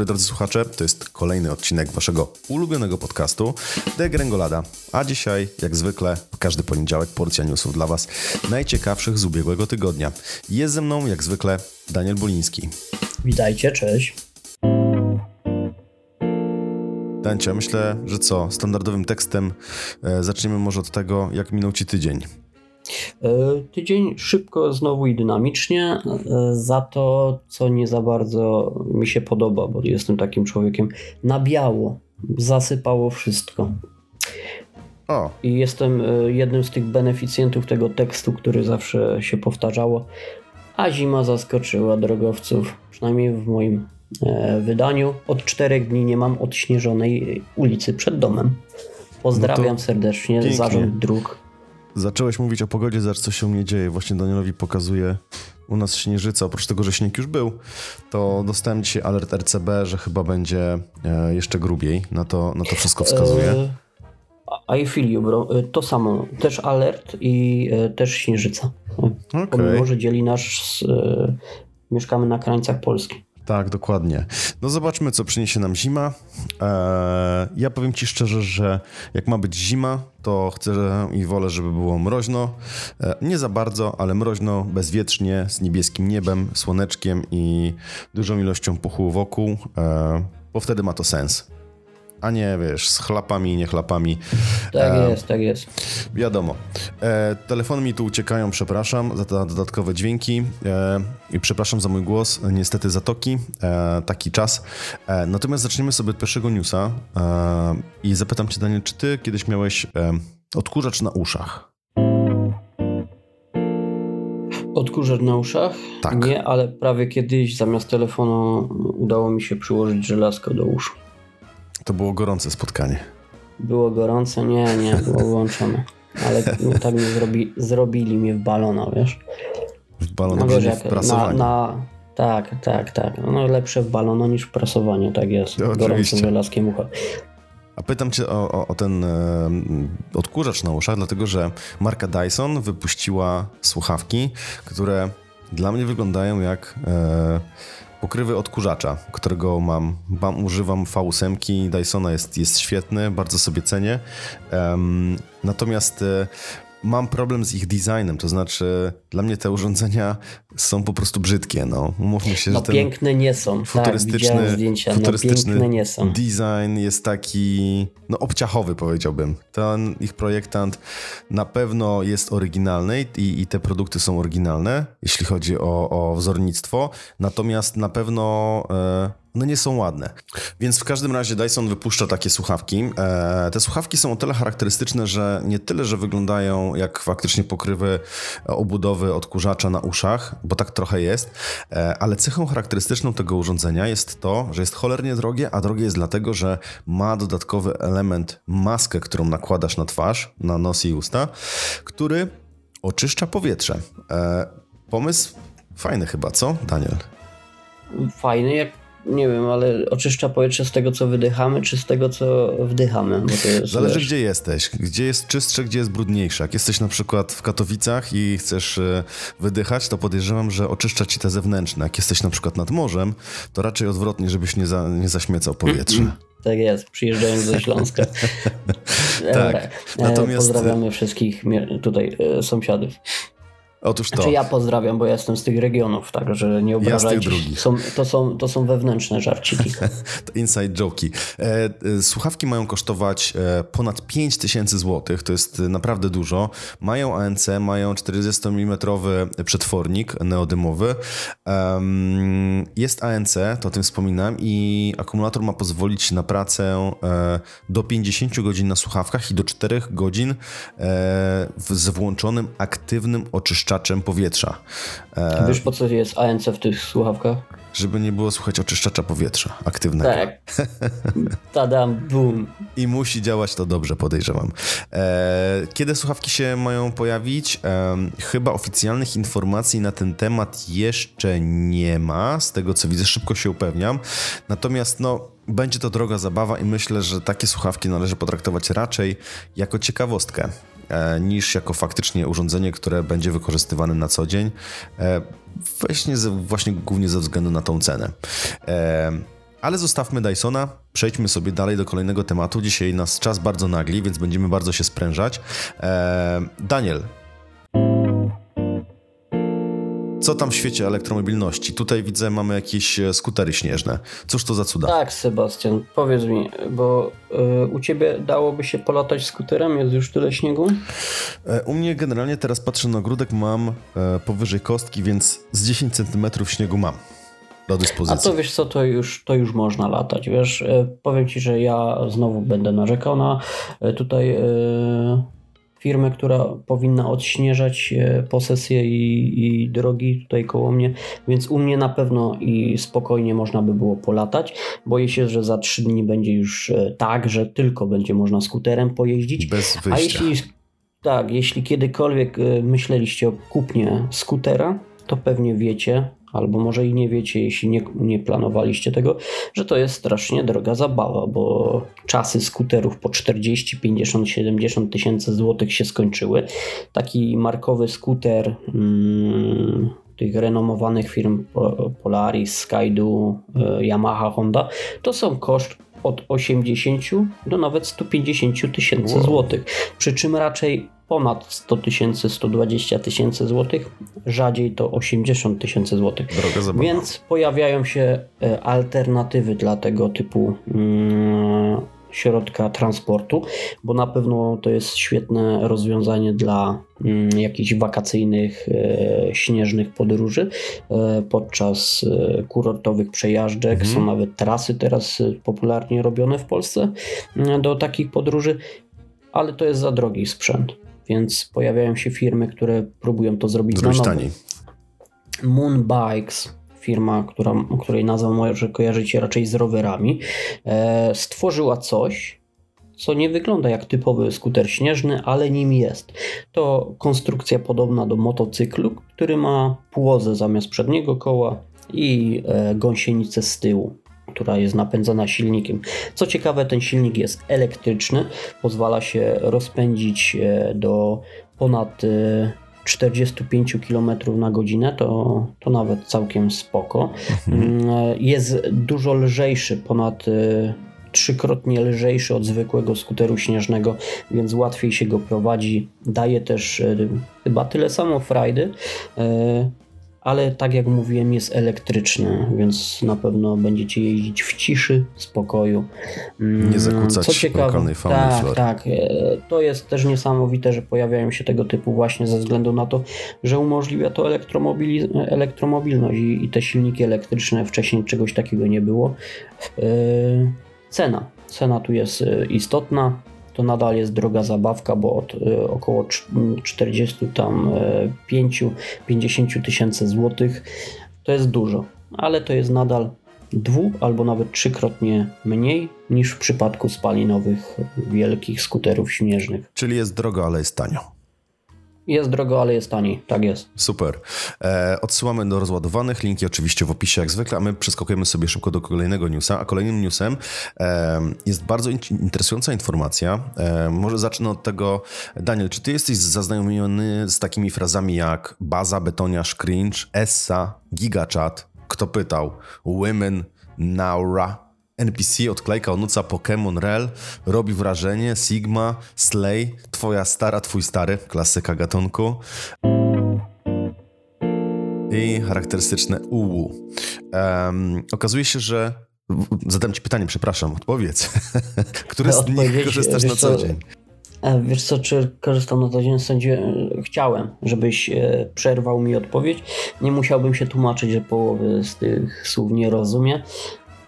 dobry drodzy słuchacze, to jest kolejny odcinek waszego ulubionego podcastu The Gręgolada. A dzisiaj, jak zwykle, każdy poniedziałek porcja newsów dla was najciekawszych z ubiegłego tygodnia. Jest ze mną, jak zwykle, Daniel Boliński. Witajcie, cześć. Dancia, myślę, że co? Standardowym tekstem e, zaczniemy może od tego, jak minął ci tydzień. E, tydzień szybko znowu i dynamicznie, e, za to, co nie za bardzo mi się podoba, bo jestem takim człowiekiem na biało, zasypało wszystko. O. I jestem e, jednym z tych beneficjentów tego tekstu, który zawsze się powtarzało, a zima zaskoczyła drogowców, przynajmniej w moim wydaniu. Od czterech dni nie mam odśnieżonej ulicy przed domem. Pozdrawiam no serdecznie, pięknie. zarząd dróg. Zacząłeś mówić o pogodzie, zobacz co się u mnie dzieje. Właśnie Danielowi pokazuje u nas śnieżyca. Oprócz tego, że śnieg już był, to dostałem dzisiaj alert RCB, że chyba będzie e, jeszcze grubiej. Na to, na to wszystko wskazuje. I feel you, bro. E, to samo. Też alert i e, też śnieżyca. Okay. Pomimo, że dzieli nasz... mieszkamy na krańcach Polski. Tak, dokładnie. No zobaczmy, co przyniesie nam zima. Eee, ja powiem Ci szczerze, że jak ma być zima, to chcę i wolę, żeby było mroźno. Eee, nie za bardzo, ale mroźno, bezwietrznie, z niebieskim niebem, słoneczkiem i dużą ilością puchu wokół, eee, bo wtedy ma to sens a nie wiesz, z chlapami i niechlapami. Tak e, jest, tak jest. Wiadomo. E, telefony mi tu uciekają, przepraszam za te dodatkowe dźwięki e, i przepraszam za mój głos, niestety zatoki, e, taki czas. E, natomiast zaczniemy sobie od pierwszego newsa e, i zapytam cię Daniel, czy ty kiedyś miałeś odkurzacz na uszach? Odkurzacz na uszach? Tak. Nie, ale prawie kiedyś zamiast telefonu udało mi się przyłożyć żelazko do uszu. To było gorące spotkanie. Było gorące? Nie, nie, było włączone. Ale tak mi zrobi, zrobili mnie w balona, wiesz. W balona, no, wiesz, jak. Na, na, tak, tak, tak. No lepsze w balono niż w prasowanie, tak jest. No, gorącym żelazkiem ucha. A pytam cię o, o, o ten e, odkurzacz na uszach, dlatego że marka Dyson wypuściła słuchawki, które dla mnie wyglądają jak... E, pokrywy odkurzacza, którego mam, mam używam V8 Dysona jest, jest świetny, bardzo sobie cenię. Um, natomiast e, mam problem z ich designem, to znaczy dla mnie te urządzenia są po prostu brzydkie, no. Umówmy się, no, że ten piękne nie są. Tak, futurystyczny, tak, zdjęcia, futurystyczny no, nie są. design jest taki, no obciachowy powiedziałbym. Ten ich projektant na pewno jest oryginalny i, i te produkty są oryginalne, jeśli chodzi o, o wzornictwo, natomiast na pewno e, no nie są ładne. Więc w każdym razie Dyson wypuszcza takie słuchawki. E, te słuchawki są o tyle charakterystyczne, że nie tyle, że wyglądają jak faktycznie pokrywy obudowy odkurzacza na uszach, bo tak trochę jest, e, ale cechą charakterystyczną tego urządzenia jest to, że jest cholernie drogie, a drogie jest dlatego, że ma dodatkowy element, maskę, którą nakładasz na twarz, na nos i usta, który oczyszcza powietrze. E, pomysł fajny chyba, co, Daniel? Fajny, jak nie wiem, ale oczyszcza powietrze z tego, co wydychamy, czy z tego, co wdychamy? Jest, Zależy, wiesz... gdzie jesteś. Gdzie jest czystsze, gdzie jest brudniejsze. Jak jesteś na przykład w Katowicach i chcesz e, wydychać, to podejrzewam, że oczyszcza ci te zewnętrzne. Jak jesteś na przykład nad morzem, to raczej odwrotnie, żebyś nie, za, nie zaśmiecał powietrze. Tak jest, przyjeżdżając do Śląska. tak. E, Natomiast... Pozdrawiamy wszystkich tutaj e, sąsiadów. Otóż to. Znaczy ja pozdrawiam, bo ja jestem z tych regionów, także nie obrażajcie. Ja są, to, są, to są wewnętrzne żarciki. to inside joki. E, e, słuchawki mają kosztować e, ponad 5000 zł, to jest naprawdę dużo. Mają ANC, mają 40 mm przetwornik neodymowy. jest ANC, to o tym wspominam i akumulator ma pozwolić na pracę do 50 godzin na słuchawkach i do 4 godzin z włączonym aktywnym oczyszczeniem oczyszczaczem powietrza. E... Wiesz po co jest ANC w tych słuchawkach? Żeby nie było słuchać oczyszczacza powietrza aktywnego. Tak. Tadam, boom. I musi działać to dobrze, podejrzewam. E... Kiedy słuchawki się mają pojawić? E... Chyba oficjalnych informacji na ten temat jeszcze nie ma. Z tego co widzę, szybko się upewniam. Natomiast no będzie to droga zabawa i myślę, że takie słuchawki należy potraktować raczej jako ciekawostkę. E, niż jako faktycznie urządzenie, które będzie wykorzystywane na co dzień, e, właśnie, właśnie głównie ze względu na tą cenę. E, Ale zostawmy Dysona, przejdźmy sobie dalej do kolejnego tematu. Dzisiaj nas czas bardzo nagli, więc będziemy bardzo się sprężać. Daniel, co tam w świecie elektromobilności? Tutaj widzę, mamy jakieś e, skutery śnieżne. Cóż to za cuda? Tak, Sebastian, powiedz mi, bo y, u ciebie dałoby się polatać skuterem? Jest już tyle śniegu? E, u mnie generalnie teraz patrzę na ogródek, mam e, powyżej kostki, więc z 10 cm śniegu mam do dyspozycji. A to wiesz co, to już, to już można latać, wiesz, powiem ci, że ja znowu będę narzekał na tutaj firmę, która powinna odśnieżać e, posesje i, i drogi tutaj koło mnie, więc u mnie na pewno i spokojnie można by było polatać. Boję się, że za trzy dni będzie już e, tak, że tylko będzie można skuterem pojeździć. Bez wyjścia. A jeśli tak, jeśli kiedykolwiek e, myśleliście o kupnie skutera, to pewnie wiecie, albo może i nie wiecie, jeśli nie, nie planowaliście tego, że to jest strasznie droga zabawa, bo czasy skuterów po 40, 50, 70 tysięcy złotych się skończyły. Taki markowy skuter hmm, tych renomowanych firm Polaris, Skydu, e, Yamaha, Honda, to są koszt od 80 do nawet 150 tysięcy wow. złotych. Przy czym raczej ponad 100 tysięcy, 120 tysięcy złotych, rzadziej to 80 tysięcy złotych. Więc pojawiają się e, alternatywy dla tego typu mm, środka transportu, bo na pewno to jest świetne rozwiązanie dla mm, jakichś wakacyjnych, e, śnieżnych podróży e, podczas kurortowych przejażdżek. Mhm. Są nawet trasy teraz popularnie robione w Polsce mm, do takich podróży, ale to jest za drogi sprzęt więc pojawiają się firmy, które próbują to zrobić Zrobić na nowo. taniej. Moon Bikes, firma, która, której nazwę może kojarzycie raczej z rowerami, e, stworzyła coś, co nie wygląda jak typowy skuter śnieżny, ale nim jest. To konstrukcja podobna do motocyklu, który ma płozę zamiast przedniego koła i e, gąsienicę z tyłu która jest napędzana silnikiem. Co ciekawe, ten silnik jest elektryczny, pozwala się rozpędzić e, do ponad 45 e, km na godzinę, to, to nawet całkiem spoko. Mhm. Mm, e, jest dużo lżejszy, ponad trzykrotnie lżejszy od zwykłego skuteru śnieżnego, więc łatwiej się go prowadzi. Daje też chyba tyle samo frajdy, ale tak jak mówiłem, jest elektryczny, więc na pewno będziecie jeździć w ciszy, spokoju. Mm, Nie zakłócać Co ciekawe, fauny tak, flory. Tak, e, to jest też niesamowite, że pojawiają się tego typu właśnie ze względu na to, że umożliwia to elektromobilność i, i te silniki elektryczne, wcześniej czegoś takiego nie było. E, cena. Cena tu jest e, istotna to nadal jest droga zabawka, bo od y, około 40 tam 5 y, 50 tysięcy złotych to jest dużo, ale to jest nadal dwu albo nawet trzykrotnie mniej niż w przypadku spalinowych wielkich skuterów śnieżnych. Czyli jest drogo, ale jest tanio. Jest drogo, ale jest taniej. Tak jest. Super. E, odsyłamy do rozładowanych. Linki oczywiście w opisie jak zwykle, a my przeskakujemy sobie szybko do kolejnego newsa. A kolejnym newsem e, jest bardzo in interesująca informacja. E, może zacznę od tego. Daniel, czy ty jesteś zaznajomiony z takimi frazami jak baza, betoniarz, cringe, essa, gigachat? Kto pytał? Women, naura, NPC, odklejka, onuca, Pokémon, Rel, robi wrażenie, Sigma, Slay, twoja stara, twój stary, klasyka gatunku. I charakterystyczne UU. Um, okazuje się, że. Zadam ci pytanie, przepraszam, odpowiedz. Który z nich korzystasz na co dzień? E, wiesz co, czy korzystam na co dzień? Sądzie, chciałem, żebyś e, przerwał mi odpowiedź. Nie musiałbym się tłumaczyć, że połowy z tych słów nie rozumie.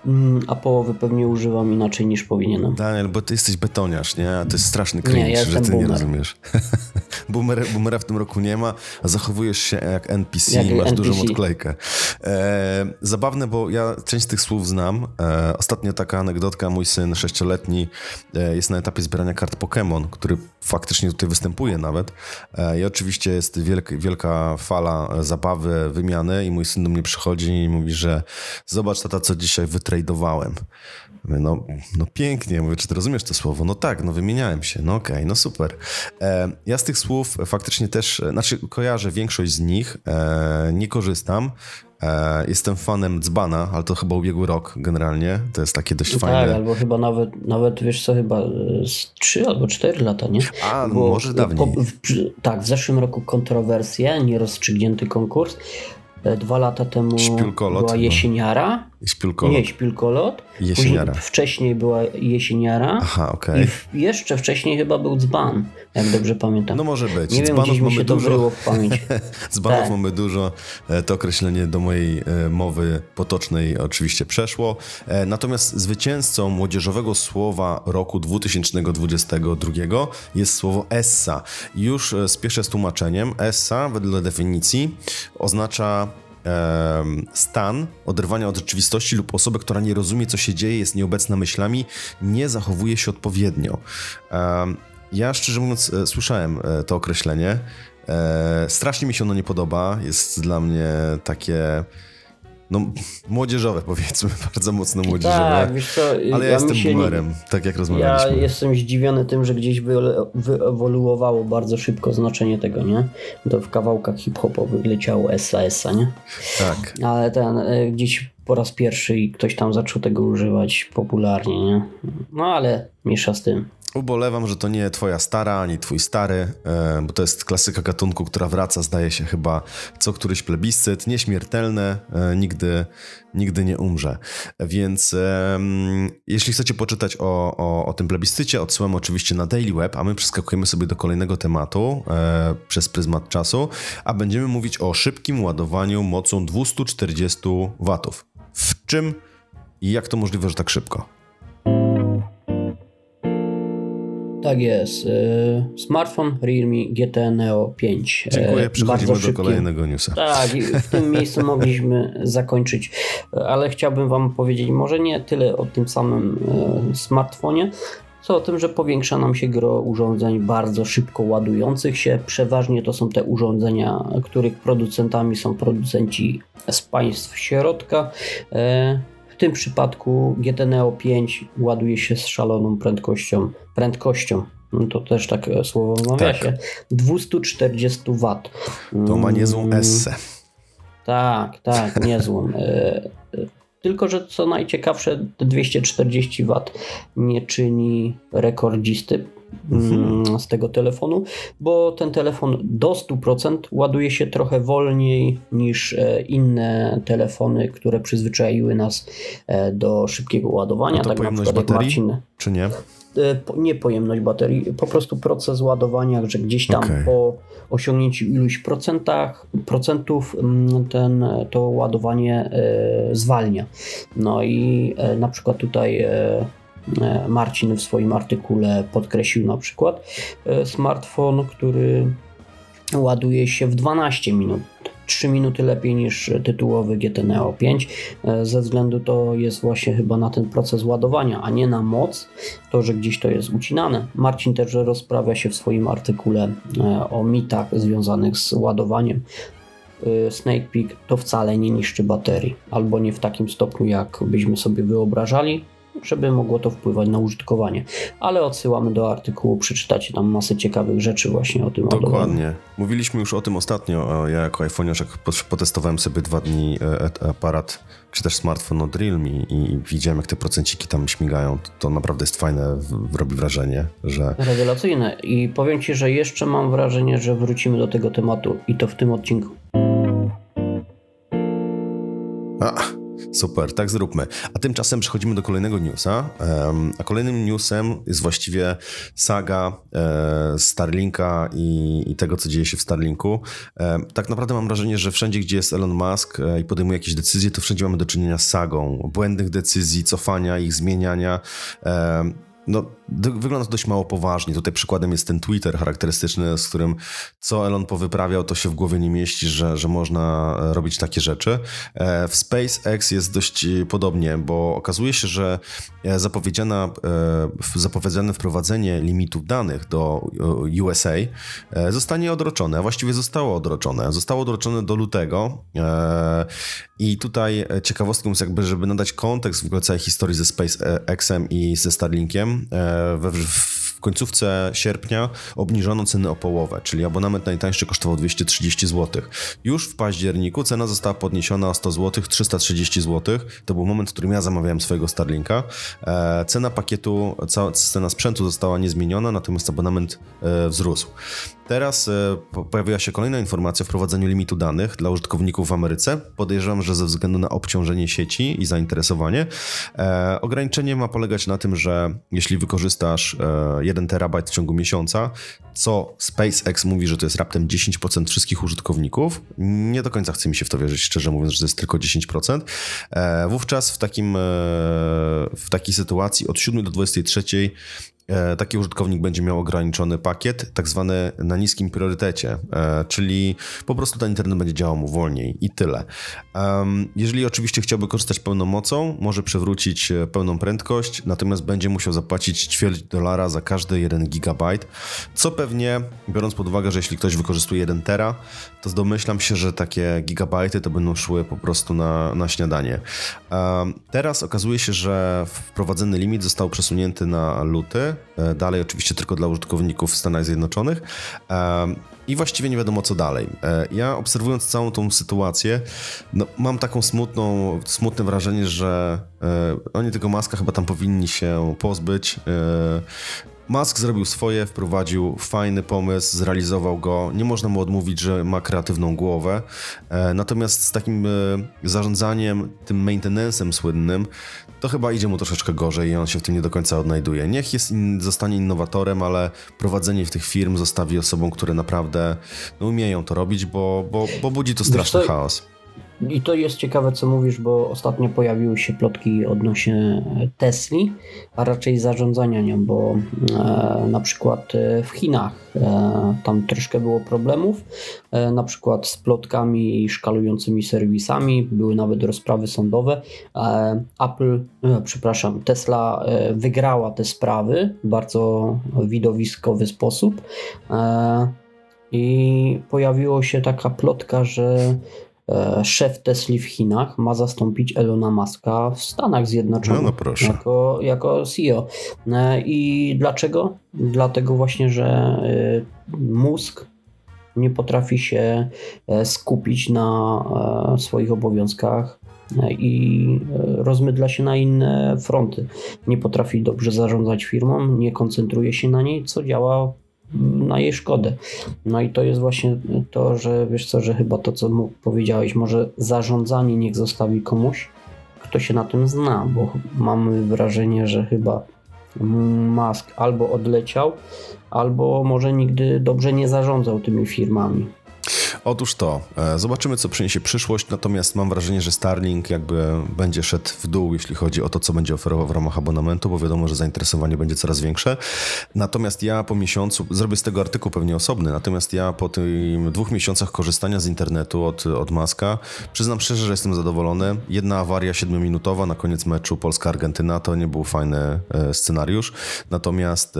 Mm, a połowy pewnie używam inaczej niż powinienem. Daniel, bo ty jesteś betoniarz, nie? A to jest straszny cringe, nie, ja że ty boomer. nie rozumiesz. Boomer, boomera w tym roku nie ma, a zachowujesz się jak NPC jak i masz NPC. dużą odklejkę. E, zabawne, bo ja część tych słów znam. E, ostatnio taka anegdotka, mój syn sześcioletni e, jest na etapie zbierania kart Pokémon, który faktycznie tutaj występuje nawet. E, I oczywiście jest wielka, wielka fala zabawy, wymiany i mój syn do mnie przychodzi i mówi, że zobacz tata, co dzisiaj wytradowałem. No, no pięknie, mówię, czy ty rozumiesz to słowo? No tak, no wymieniałem się, no okej, okay, no super. E, ja z tych słów faktycznie też, znaczy kojarzę większość z nich, e, nie korzystam, E, jestem fanem Dzbana, ale to chyba ubiegły rok generalnie. To jest takie dość tak, fajne. Tak, albo chyba nawet, nawet wiesz co, chyba z 3 albo 4 lata, nie? A, Bo może dawniej. Po, w, tak, w zeszłym roku kontrowersje, nierozstrzygnięty konkurs. Dwa lata temu była jesieniara. Śpiulkolot. Nie, śpiulkolot. Jesieniara. Później, wcześniej była jesieniara. Aha, okej. Okay. I jeszcze wcześniej chyba był dzban, jak dobrze pamiętam. No może być. Nie wiem, gdzieś mi się dużo. to w pamięć. Dzbanów tak. mamy dużo. E, to określenie do mojej e, mowy potocznej oczywiście przeszło. Natomiast zwycięzcą młodzieżowego słowa roku 2022 jest słowo essa. Już spieszę z tłumaczeniem. Essa wedle definicji oznacza stan oderwania od rzeczywistości lub osobę, która nie rozumie, co się dzieje, jest nieobecna myślami, nie zachowuje się odpowiednio. Ja szczerze mówiąc e, słyszałem e, to określenie. E, strasznie mi się ono nie podoba. Jest dla mnie takie no, młodzieżowe powiedzmy, bardzo mocno młodzieżowe. Tak, wiesz co, ale ja, jestem boomerem, nie... tak jak rozmawialiśmy. Ja jestem zdziwiony tym, że gdzieś wyewoluowało bardzo szybko znaczenie tego, nie? To w kawałkach hip-hopowych leciało SAS, nie? Tak. Ale ten, e, gdzieś po raz pierwszy ktoś tam zaczął tego używać popularnie, nie? No ale mniejsza z tym. Ubolewam, że to nie twoja stara, ani twój stary, e, bo to jest klasyka gatunku, która wraca, zdaje się chyba co któryś plebiscyt, nieśmiertelne, e, nigdy, nigdy nie umrze. Więc jeśli chcecie poczytać o, o, o tym plebiscycie, odsyłam oczywiście na Daily Web, a my przeskakujemy sobie do kolejnego tematu e, przez pryzmat czasu, a będziemy mówić o szybkim ładowaniu mocą 240 W. W czym i jak to możliwe, że tak szybko? Tak jest. Y, smartfon Realme GT Neo 5. Dziękuję, przechodzimy do kolejnego newsa. Tak, w tym miejscu mogliśmy zakończyć, ale chciałbym Wam powiedzieć może nie tyle o tym samym y, smartfonie, co o tym, że powiększa nam się gro urządzeń bardzo szybko ładujących się. Przeważnie to są te urządzenia, których producentami są producenci z państw środka. Tym przypadku GT Neo 5 ładuje się z szaloną prędkością. Prędkością. No to też tak e, słowo w nawiasie. Tak. 240 W. To ma niezłą mm. esse. Tak, tak, niezłą. E, e, tylko, że co najciekawsze, 240 W nie czyni rekordzisty Mhm. z tego telefonu, bo ten telefon do 100% ładuje się trochę wolniej niż e, inne telefony, które przyzwyczaiły nas e, do szybkiego ładowania. No to tak pojemność baterii, Marcin, czy nie? E, nie pojemność baterii, po prostu proces ładowania, że gdzieś tam okay. po osiągnięciu iluś procentach, procentów ten, to ładowanie zwalnia. No i na przykład tutaj Marcin w swoim artykule podkreślił na przykład e, smartfon, który ładuje się w 12 minut. 3 minuty lepiej niż tytułowy GT Neo 5. E, ze względu to jest właśnie chyba na ten proces ładowania, a nie na moc, to że gdzieś to jest ucinane. Marcin też rozprawia się w swoim artykule o mitach związanych z ładowaniem. Snake Peak to wcale nie niszczy baterii, albo nie w takim stopniu, jak byśmy sobie wyobrażali żeby mogło to wpływać na użytkowanie. Ale odsyłamy do artykułu, przeczytacie tam masę ciekawych rzeczy właśnie o tym Dokładnie. Mówiliśmy już o tym ostatnio. Ja jako iPhone'iarz potestowałem sobie dwa dni e, aparat, czy też smartfon od Realme i widziałem jak te procenciki tam śmigają. To naprawdę jest fajne, robi wrażenie, że... Rewelacyjne. I powiem Ci, że jeszcze mam wrażenie, że wrócimy do tego tematu i to w tym odcinku. A. Super, tak zróbmy. A tymczasem przechodzimy do kolejnego newsa. A kolejnym newsem jest właściwie saga e, Starlinka i, tego, co dzieje się w Starlinku. Tak naprawdę mam wrażenie, że wszędzie, gdzie jest Elon Musk e, i podejmuje jakieś decyzje, to wszędzie mamy do czynienia z sagą błędnych decyzji, cofania ich, zmieniania. No, wygląda to dość mało poważnie. Tutaj przykładem jest ten Twitter charakterystyczny, z którym co Elon powyprawiał, to się w głowie nie mieści, że, że można e, robić takie rzeczy. E, w SpaceX jest dość e, podobnie, bo okazuje się, że zapowiedziana, zapowiedziane wprowadzenie limitów danych do USA zostanie odroczone, a właściwie zostało odroczone. Zostało odroczone do lutego i tutaj ciekawostką jest jakby, żeby nadać kontekst w ogóle całej historii ze SpaceXem i ze Starlinkiem, w końcówce sierpnia obniżono ceny o połowę, czyli abonament najtańszy kosztował 230 zł. Już w październiku cena została podniesiona o 100 zł, 330 zł. To był moment, w którym ja zamawiałem swojego Starlinka. E, cena pakietu, cena sprzętu została niezmieniona, natomiast abonament e, wzrósł. Teraz e, pojawiła się kolejna informacja o wprowadzeniu limitu danych dla użytkowników w Ameryce. Podejrzewam, że ze względu na obciążenie sieci i zainteresowanie. E, ograniczenie ma polegać na tym, że jeśli wykorzystasz e, 1 terabajt w ciągu miesiąca, co SpaceX mówi, że to jest raptem 10% wszystkich użytkowników, nie do końca chce mi się w to wierzyć, szczerze mówiąc, że to jest tylko 10%. E, wówczas w, takim, e, w takiej sytuacji od 7 do 23 E, taki użytkownik będzie miał ograniczony pakiet, tak zwany na niskim priorytecie, e, czyli po prostu ten internet będzie działał mu wolniej i tyle. Jeżeli oczywiście chciałby korzystać pełną mocą, może przywrócić e, pełną prędkość, natomiast będzie musiał zapłacić ćwierć dolara za każdy 1 gigabajt, co pewnie, biorąc pod uwagę, że jeśli ktoś wykorzystuje 1 tera, to domyślam się, że takie gigabajty to będą szły po prostu na, na śniadanie. Teraz okazuje się, że wprowadzony limit został przesunięty na luty, E, dalej oczywiście tylko dla użytkowników w Stanach Zjednoczonych. E, I właściwie nie wiadomo co dalej. E, ja obserwując całą tą sytuację, no, mam taką smutną, smutne wrażenie, że oni tego maska chyba tam powinni się pozbyć. Musk zrobił swoje, wprowadził fajny pomysł, zrealizował go. Nie można mu odmówić, że ma kreatywną głowę. Natomiast z takim zarządzaniem, tym maintenance'em słynnym, to chyba idzie mu troszeczkę gorzej i on się w tym nie do końca odnajduje. Niech jest in, zostanie innowatorem, ale prowadzenie w tych firm zostawi osobom, które naprawdę no, umieją to robić, bo, bo, bo budzi to straszny chaos. I to jest ciekawe, co mówisz, bo ostatnio pojawiły się plotki odnośnie Tesli, a raczej zarządzania nią, bo e, na przykład e, w Chinach e, tam troszkę było problemów, e, na przykład z plotkami i szkalującymi serwisami, były nawet rozprawy sądowe. E, Apple, e, przepraszam, Tesla wygrała te sprawy w bardzo widowiskowy sposób. I pojawiło się taka plotka, że E, szef Tesla w Chinach ma zastąpić Elona Muska w Stanach Zjednoczonych no, no jako, jako CEO. E, I dlaczego? Dlatego właśnie, że e, mózg nie potrafi się skupić na swoich obowiązkach i rozmydla się na inne fronty. Nie potrafi dobrze zarządzać firmą, nie koncentruje się na niej, co działa na jej szkodę. No i to jest właśnie to, że wiesz co, że chyba to, co mu powiedziałeś, może zarządzanie niech zostawi komuś, kto się na tym zna, bo mamy wrażenie, że chyba Musk albo odleciał, albo może nigdy dobrze nie zarządzał tymi firmami. Otóż to, e, zobaczymy co przyniesie przyszłość, natomiast mam wrażenie, że Starlink jakby będzie szedł w dół, jeśli chodzi o to, co będzie oferował w ramach abonamentu, bo wiadomo, że zainteresowanie będzie coraz większe. Natomiast ja po miesiącu, zrobię z tego artykuł pewnie osobny, natomiast ja po tym dwóch miesiącach korzystania z internetu od, od Maska, przyznam szczerze, że jestem zadowolony. Jedna awaria siedmiominutowa na koniec meczu Polska-Argentyna to nie był fajny e, scenariusz, natomiast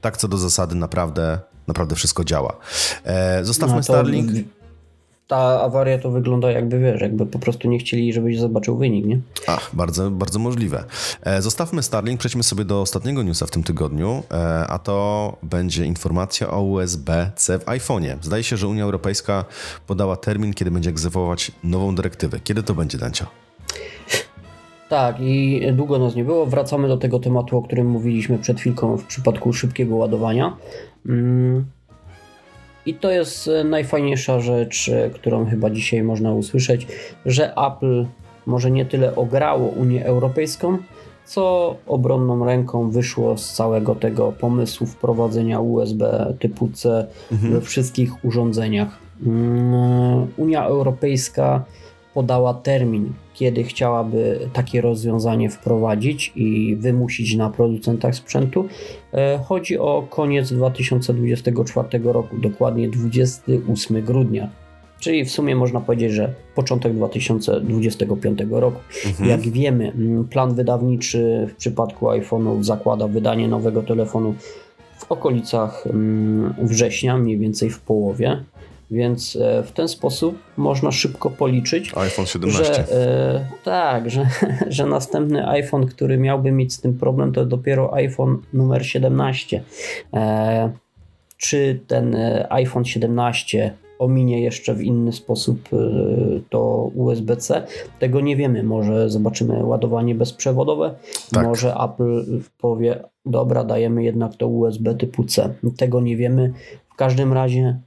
tak co do zasady naprawdę naprawdę wszystko działa. E, zostawmy no Starlink. Ta awaria to wygląda jakby, wiesz, jakby po prostu nie chcieli, żebyś zobaczył wynik, nie? Ach, bardzo, bardzo możliwe. E, zostawmy Starlink, przejdźmy sobie do ostatniego newsa w tym tygodniu, e, a to będzie informacja o USB-C w iPhone'ie. Zdaje się, że Unia Europejska podała termin, kiedy będzie egzekwować nową dyrektywę. Kiedy to będzie, Dancia? Tak, i długo nas nie było. Wracamy do tego tematu, o którym mówiliśmy przed chwilką w przypadku szybkiego ładowania. Mm. I to jest e, najfajniejsza rzecz, e, którą chyba dzisiaj można usłyszeć, że Apple może nie tyle ograło Unię Europejską, co obronną ręką wyszło z całego tego pomysłu wprowadzenia USB typu C mhm. we wszystkich urządzeniach. Mm, Unia Europejska podała termin, kiedy chciałaby takie rozwiązanie wprowadzić i wymusić na producentach sprzętu. E, chodzi o koniec 2024 roku, dokładnie 28 grudnia. Czyli w sumie można powiedzieć, że początek 2025 roku. Mhm. Jak wiemy, plan wydawniczy w przypadku iPhone'ów zakłada wydanie nowego telefonu w okolicach września, mniej więcej w połowie. Więc e, w ten sposób można szybko policzyć, iPhone 17. Że, e, tak, że, że następny iPhone, który miałby mieć z tym problem, to dopiero iPhone numer 17. E, czy ten e, iPhone 17 ominie jeszcze w inny sposób e, to USB-C. Tego nie wiemy. Może zobaczymy ładowanie bezprzewodowe. Tak. Może Apple powie, dobra, dajemy jednak to USB typu C. Tego nie wiemy. W każdym razie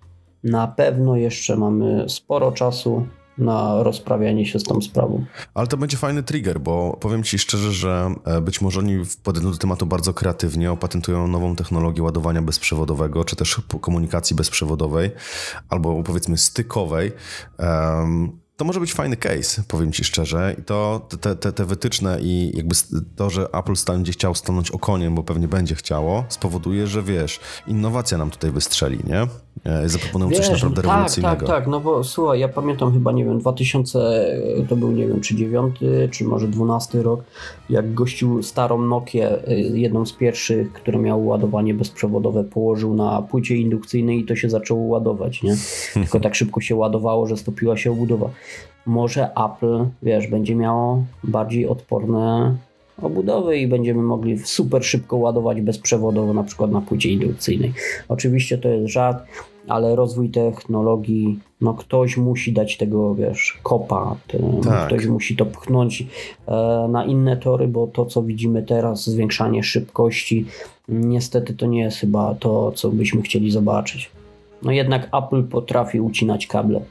na pewno jeszcze mamy sporo czasu na rozprawianie się z tą sprawą. Ale to będzie fajny trigger, bo powiem Ci szczerze, że e, być może oni podejdą do tematu bardzo kreatywnie, opatentują nową technologię ładowania bezprzewodowego, czy też komunikacji bezprzewodowej, albo powiedzmy stykowej. Um, to może być fajny case, powiem ci szczerze. I to te, te, te wytyczne i jakby to, że Apple będzie chciał stanąć okoniem, bo pewnie będzie chciało, spowoduje, że wiesz, innowacja nam tutaj wystrzeli, nie? Zaproponują wiesz, coś naprawdę tak, rewolucyjnego. Tak, tak, no bo słuchaj, ja pamiętam chyba, nie wiem, 2000, to był, nie wiem, czy 9, czy może 12 rok, jak gościu starą Nokię, e, jedną z pierwszych, która miała ładowanie bezprzewodowe, położył na płycie indukcyjnej i to się zaczęło ładować, nie? Tylko tak szybko się ładowało, że stopiła się obudowa może Apple, wiesz, będzie miało bardziej odporne obudowy i będziemy mogli super szybko ładować bezprzewodowo, na przykład na płycie indukcyjnej. Oczywiście to jest żart, ale rozwój technologii, no ktoś musi dać tego, wiesz, kopa, tak. ktoś musi to pchnąć e, na inne tory, bo to, co widzimy teraz, zwiększanie szybkości, niestety to nie jest chyba to, co byśmy chcieli zobaczyć. No jednak Apple potrafi ucinać kable.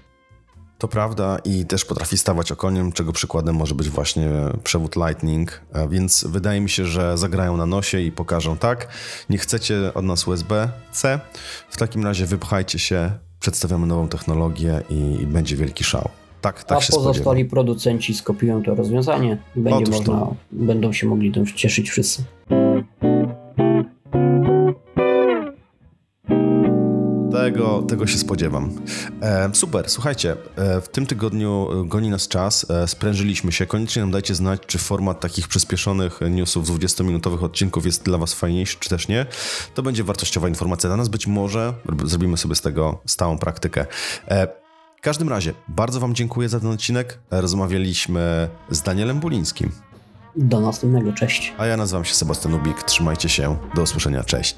To prawda i też potrafi stawać okoniem, czego przykładem może być właśnie przewód Lightning, więc wydaje mi się, że zagrają na nosie i pokażą tak, nie chcecie od nas USB-C, w takim razie wypchajcie się, przedstawiamy nową technologię i, i będzie wielki szał. Tak, tak A się pozostali spodziewam. producenci skopiują to rozwiązanie i będzie można, będą się mogli tym cieszyć wszyscy. Tego, tego się spodziewam. E, super, słuchajcie, e, w tym tygodniu e, goni nas czas, e, sprężyliśmy się. Koniecznie nam dajcie znać, czy format takich przyspieszonych newsów 20-minutowych odcinków jest dla Was fajniejszy, czy też nie. To będzie wartościowa informacja dla nas. Być może zrobimy sobie z tego stałą praktykę. E, w każdym razie, bardzo Wam dziękuję za ten odcinek. Rozmawialiśmy z Danielem Bulińskim. Do następnego, cześć. A ja nazywam się Sebastian Ubik. Trzymajcie się, do usłyszenia, cześć.